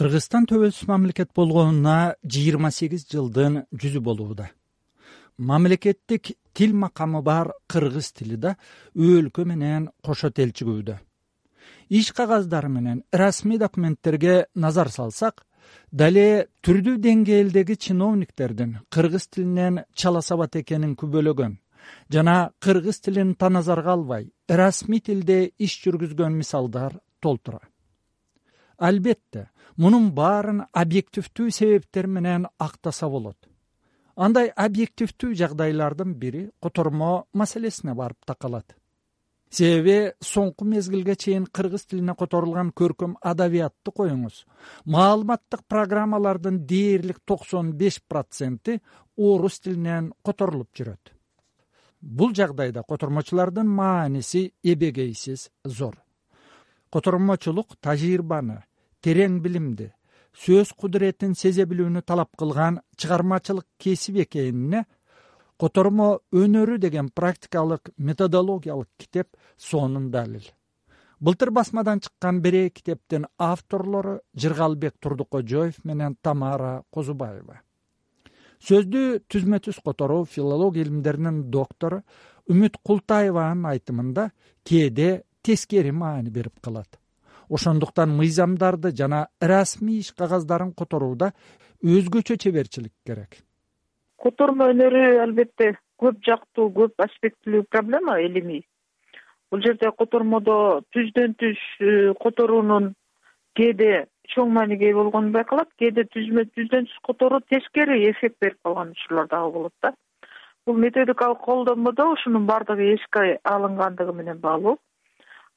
кыргызстан төбөлсүз мамлекет болгонуна жыйырма сегиз жылдын жүзү болууда. Мамлекеттик тил макамы бар кыргыз тили да өлкө менен кошо телчигүүдө иш кагаздары менен расмий документтерге назар салсак дале түрдүү деңгээлдеги чиновниктердин кыргыз тилинен чала сабат экенин күбөлөгөн жана кыргыз тилин таназарга албай расмий тилде иш жүргүзгөн мисалдар толтура албетте мунун баарын объективдүү себептер менен актаса болот. Андай объективдүү жагдайлардын бири котормо маселесине барып такалат себеби соңку мезгилге чейин кыргыз тилине которулган көркөм адабиятты коюңуз. Маалыматтык программалардын дээрлик токсон беш проценти орус тилинен которулуп жүрөт. Бул жагдайда котормочулардын мааниси эбегейсиз зор. Котормочулук тажрыйбаны терең билимди сөз кудуретин сезе билүүнү талап кылган чыгармачылык кесип экенине котормо өнөрү деген практикалык методологиялык китеп сонун далил. Былтыр басмадан чыккан бирээ китептин авторлору жыргалбек турдукожоев менен тамара козубаева. Сөздү түзмө түз которуу филология илимдеринин доктору үмүт култаеванын айтымында кээде тескери маани берип калат ошондуктан мыйзамдарды жана расмий иш кагаздарын которууда өзгөчө чеберчилик керек. Котормо өнөрү албетте көп жактуу көп аспектилүү проблема илимий бул жерде котормодо түздөн түз э, которуунун кээде чоң мааниге ээ болгону байкалат кээде түзмө түздөн түз которуу тескери эффект берип калган учурлар дагы болот да. Бул методикалык колдонмодо ушунун баардыгы эске алынгандыгы менен баалуу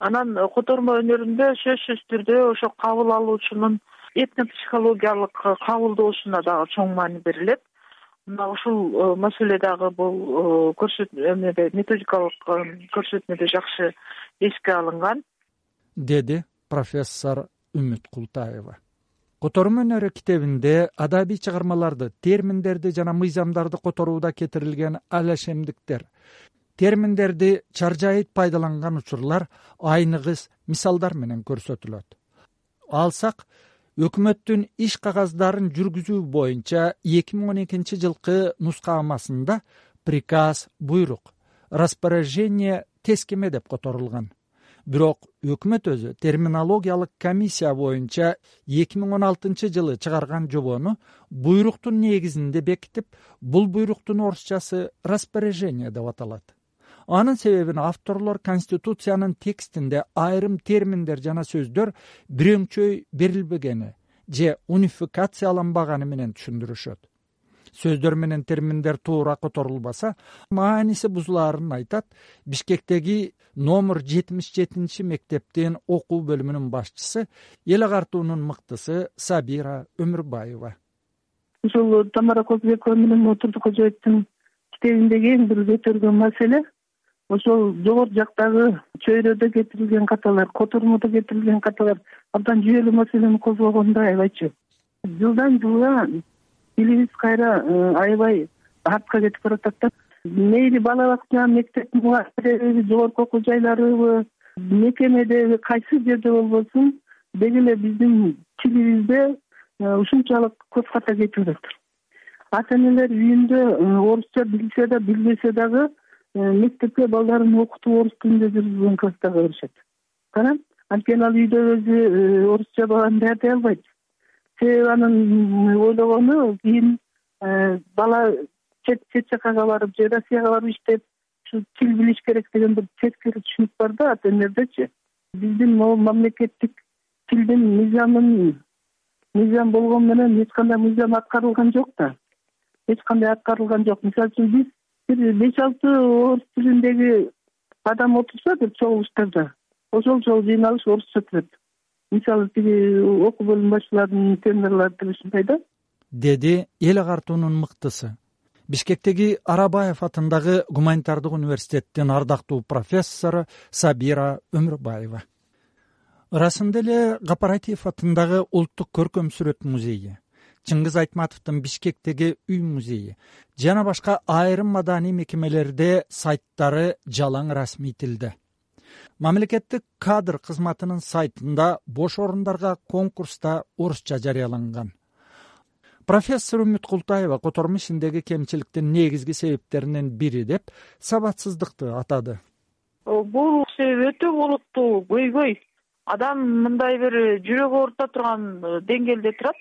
анан котормо өнөрүндө сөзсүз түрдө ошо кабыл алуучунун этно психологиялык кабылдоосуна дагы чоң маани берилет. Мына ушул э, маселе дагы бул э, методикалык э, көрсөтмөдө жакшы эске алынган. Деди профессор үмүт култаева. Котормо өнөрү китебинде адабий чыгармаларды терминдерди жана мыйзамдарды которууда кетирилген алешемдиктер терминдерди чаржайыт пайдаланган учурлар айныгыс мисалдар менен көрсөтүлөт. Алсак өкмөттүн иш кагаздарын жүргүзүү боюнча эки миң он экинчи жылкы нускамасында приказ буйрук распоряжение тескеме деп которулган. Бирок өкмөт өзү терминологиялык комиссия боюнча эки миң он алтынчы жылы чыгарган жобону буйруктун негизинде бекитип бул буйруктун орусчасы распоряжение деп аталат анын себебин авторлор конституциянын текстинде айрым терминдер жана сөздөр бирөңчөй берилбегени же унификацияланбаганы менен түшүндүрүшөт. Сөздөр менен терминдер туура которулбаса мааниси бузулаарын айтат бишкектеги номер жетимиш жетинчи мектептин окуу бөлүмүнүн башчысы эл агартуунун мыктысы сабира өмүрбаева. Ушул тамара козубекова менен турдукожоевдун китебиндеги эң бир көтөргөн маселе ошол жогору жактагы чөйрөдө кетирилген каталар котормодо кетирилген каталар абдан жүйөлүү маселени козгогонун аябайчу. Жылдан жылга тилибиз кайра э, аябай артка кетип баратат да. Мейли бала бакча мектеп мугалимдериби жогорку окуу жайларыбы мекемедеби кайсы жерде болбосун деги эле биздин тилибизде э, ушунчалык көп ката кетип ата энелер үйүндө э, орусча билсе да билбесе дагы мектепке балдарын окутуп орус тилинде жүргүзгөн класстарга беришет кана анткени ал үйдө өзү э, орусча баланы даярдай албайт. Себеби анын ойлогону кийин э, бала чет жакка барып же россияга барып иштеп ушу тил билиш керек деген бир четкир түшүнүк бар да ата энелердечи. Биздин могу мамлекеттик тилдин мыйзамын мыйзам болгону менен эч кандай мыйзам аткарылган жок да. Эч кандай аткарылган жок. Мисалы үчүн биз бир беш алты орус тилиндеги адам отурса бир чогулуштарда ошол жолу жыйналыш орусча өтүлөт мисалы тиги окуу бөлүм башчыларынын тендерлары тиги ушундай да. Деди эл агартуунун мыктысы. Бишкектеги арабаев атындагы гуманитардык университеттин ардактуу профессору сабира өмүрбаева. Ырасында эле капаратиев атындагы улуттук көркөм сүрөт музейи чыңгыз айтматовдун бишкектеги үй музейи. Жана башка айрым маданий мекемелерде сайттары жалаң расмий тилде мамлекеттик кадр кызматынын сайтында бош орундарга конкурста орусча жарыяланган. Профессор үмүт култаева котормо ишиндеги кемчиликтин негизги себептеринин бири деп сабатсыздыкты атады. Бул себеп өтө олуттуу көйгөй адам мындай бир жүрөгү оорута турган э, деңгээлде турат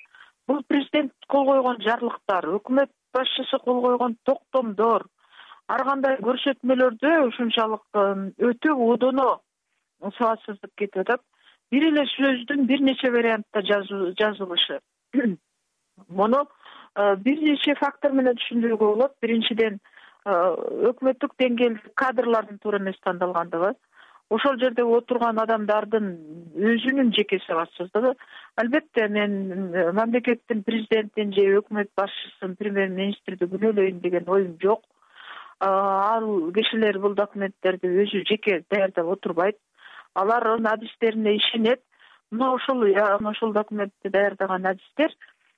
бул президент кол койгон жарлыктар өкмөт башчысы кол койгон токтомдор ар кандай көрсөтмөлөрдө ушунчалык өтө одоно сабатсыздык кетип атат. Бир эле сөздүн бир нече вариантта жазылышы. Муну э, бир нече фактор менен түшүндүрүүгө болот. Биринчиден э, өкмөттүк деңгээлде кадрлардын туура эмес тандалгандыгы ошол жерде отурган адамдардын өзүнүн жеке сабатсыздыгы албетте мен э, мамлекеттин президентин же өкмөт башчысын премьер министрди күнөөлөйүн деген оюм жок. Ал кишилер бул документтерди өзү жеке даярдап отурбайт. Алардын адистерине ишенет. Мына ушул ana ушул документти даярдаган адистер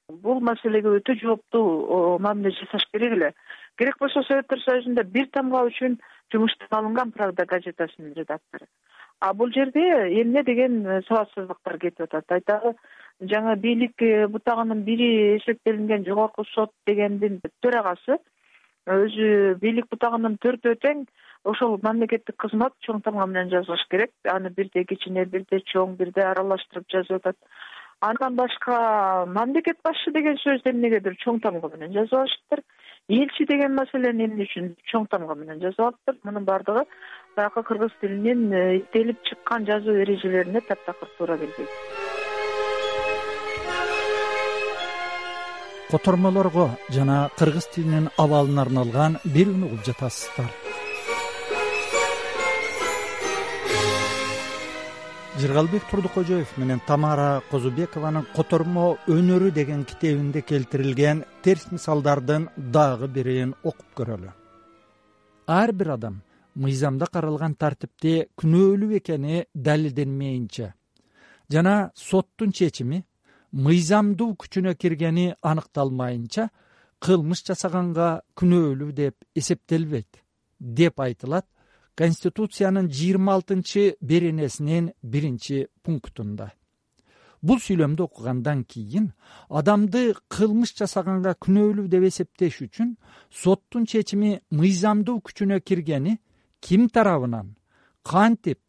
бул маселеге өтө жооптуу мамиле жасаш керек эле керек болсо советтер союзунда бир тамга үчүн жумуштан алынган правда газетасынын редактору а бул жерде эмне деген э, сабатсыздыктар кетип атат? Айталы жаңы бийлик э, бутагынын бири эсептелинген жогорку сот дегендин төрагасы өзү бийлик бутагынын төртөө тең ошол мамлекеттик кызмат чоң тамга менен жазылыш керек. Аны бирде кичине бирде чоң бирде аралаштырып жазып атат. Андан башка мамлекет башчы деген сөздү эмнегедир? Чоң тамга менен жазып алышыптыр элчи деген маселени эмне үчүн чоң тамга менен жазып алыптыр? Мунун баардыгы баягы кыргыз тилинин э, иштелип чыккан жазуу эрежелерине таптакыр туура келбейт. Котормолорго жана кыргыз тилинин абалына арналган берүүнү угуп жатасыздар жыргалбек турдукожоев менен тамара козубекованын котормо өнөрү деген китебинде келтирилген терс мисалдардын дагы бирин окуп көрөлү. Ар бир адам мыйзамда каралган тартипте күнөөлүү экени далилденмейинче. Жана соттун чечими мыйзамдуу күчүнө киргени аныкталмайынча кылмыш жасаганга күнөөлүү деп эсептелбейт деп айтылат конституциянын жыйырма алтынчы беренесинин биринчи пунктунда. Бул сүйлөмдү окугандан кийин адамды кылмыш жасаганга күнөөлүү деп эсептеш үчүн соттун чечими мыйзамдуу күчүнө киргени ким тарабынан? Кантип?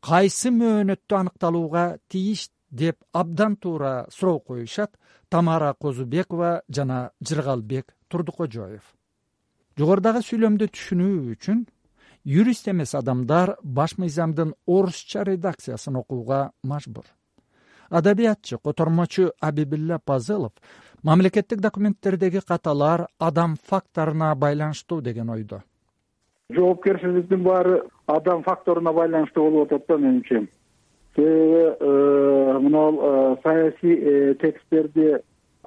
Кайсы мөөнөттө аныкталууга тийиш деп абдан туура суроо коюшат тамара козубекова жана жыргалбек турдукожоев. Жогорудагы сүйлөмдү түшүнүү үчүн юрист эмес адамдар баш мыйзамдын орусча редакциясын окууга мажбур. Адабиятчы котормочу абибилла пазылов мамлекеттик документтердеги каталар адам факторуна байланыштуу деген ойдо. Жоопкерчиликтин баары адам факторуна байланыштуу болуп атат да менимче себеби э, мына э, саясий э, тексттерди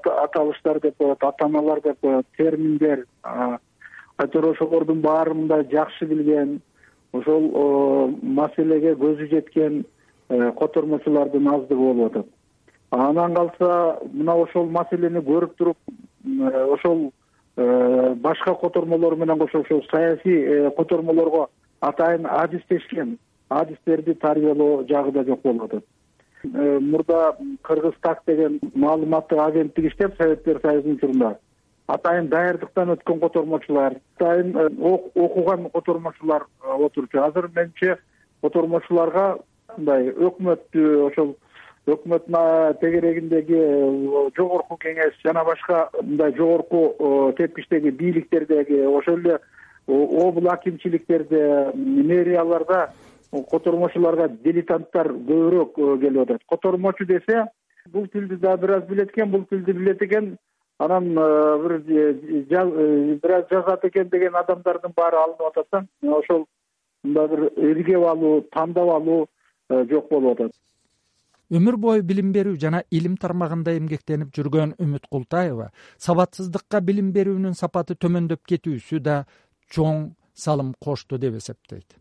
аталыштар деп коет атамалар деп коет терминдер айтор ошолордун баарын мындай жакшы билген ошол маселеге көзү жеткен э, котормочулардын аздыгы болуп атат. Анан калса мына ошол маселени көрүп туруп э, ошол э, башка котормолор менен кошо ошол саясий котормолорго атайын адистешкен адистерди тарбиялоо жагы да жок болуп атат. Мурда кыргыз так деген маалыматтык агенттик иштеп советтер союзунун учурунда атайын даярдыктан өткөн котормочулар атайын э, окуган котормочулар э, отурчу азыр менимче котормочуларга мындай өкмөттү ошол өкмөттүн тегерегиндеги э, жогорку кеңеш жана башка мындай жогорку тепкичтеги бийликтердеги ошол эле обл акимчиликтерде мэрияларда котормочуларга дилетанттар көбүрөөк келип атат. Котормочу десе бул тилди да бир аз билет экен бул тилди билет экен анан э, бир э, э, бир аз жазат экен деген адамдардын баары алынып атат да. Ошол мындай бир иргеп алуу тандап алуу жок болуп атат. Өмүр бою билим берүү жана илим тармагында эмгектенип жүргөн үмүт култаева сабатсыздыкка билим берүүнүн сапаты төмөндөп кетүүсү да чоң салым кошту деп эсептейт.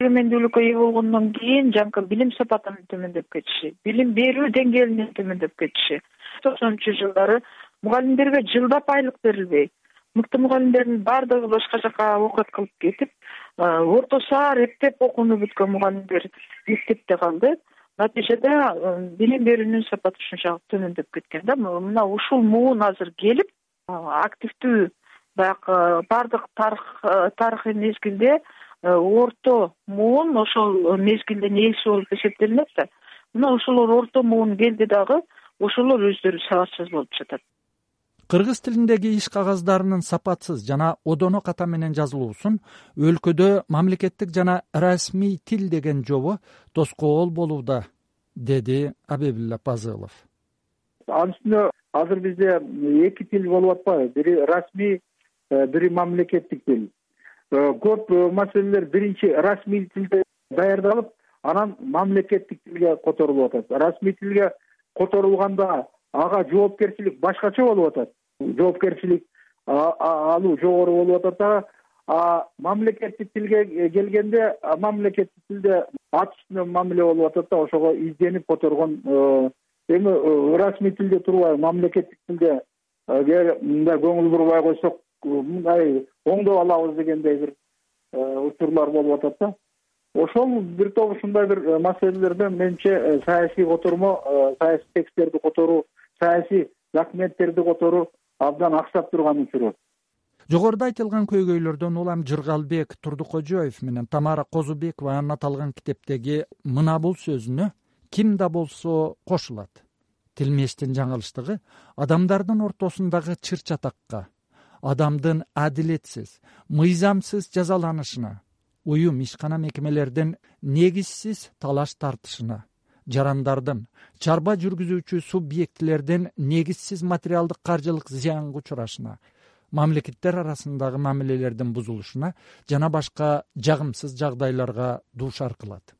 Көрөрмөндүүлүккө ээ болгондон кийин жанакы билим сапатынын төмөндөп кетиши билим берүү деңгээлинин төмөндөп кетиши. Токсонунчу жылдары мугалимдерге жылдап айлык берилбей мыкты мугалимдердин баардыгы башка жака окуят кылып кетип орто шаар эптеп окууну бүткөн мугалимдер мектепте калды. Натыйжада билим берүүнүн сапаты ушунчалык төмөндөп кеткен да. Мына ушул муун азыр келип активдүү баягы баардык тарыхый мезгилде орто муун ошол мезгилдин ээси болуп эсептелинет да. Мына ошолор орто муун келди дагы ошолор өздөрү сабатсыз болуп жатат кыргыз тилиндеги иш кагаздарынын сапатсыз жана одоно ката менен жазылуусун өлкөдө мамлекеттик жана расмий тил деген жобо тоскоол болууда деди абебилла пазылов. Анын үстүнө азыр бизде эки тил болуп атпайбы. Бири расмий э, бири мамлекеттик тил. Э, көп э, маселелер биринчи расмий тилде даярдалып анан мамлекеттик тилге которулуп атат. Расмий тилге которулганда ага жоопкерчилик башкача болуп атат жоопкерчилик алуу жогору болуп атат дагы мамлекеттик тилге келгенде мамлекеттик тилде ат үстүнөн мамиле болуп атат да ошого изденип которгон э, эми э, расмий тилде турбай мамлекеттик тилде э, мындай көңүл бурбай койсок мындай оңдоп алабыз дегендей бир учурлар болуп атат да. Ошол бир топ ушундай бир маселелерден менимче саясий котормо саясий тексттерди которуу саясий документтерди которуу абдан аксап турган учуру жогоруда айтылган көйгөйлөрдөн улам жыргалбек турдукожоев менен тамара козубекова аталган китептеги мына бул сөзүнө ким да болсо кошулат. Тилмештин жаңылыштыгы адамдардын ортосундагы чыр чатакка адамдын адилетсиз мыйзамсыз жазаланышына уюм ишкана мекемелердин негизсиз талаш тартышына жарандардын чарба жүргүзүүчү субъектилердин негизсиз материалдык каржылык зыянга учурашына мамлекеттер арасындагы мамилелердин бузулушуна жана башка жагымсыз жагдайларга дуушар кылат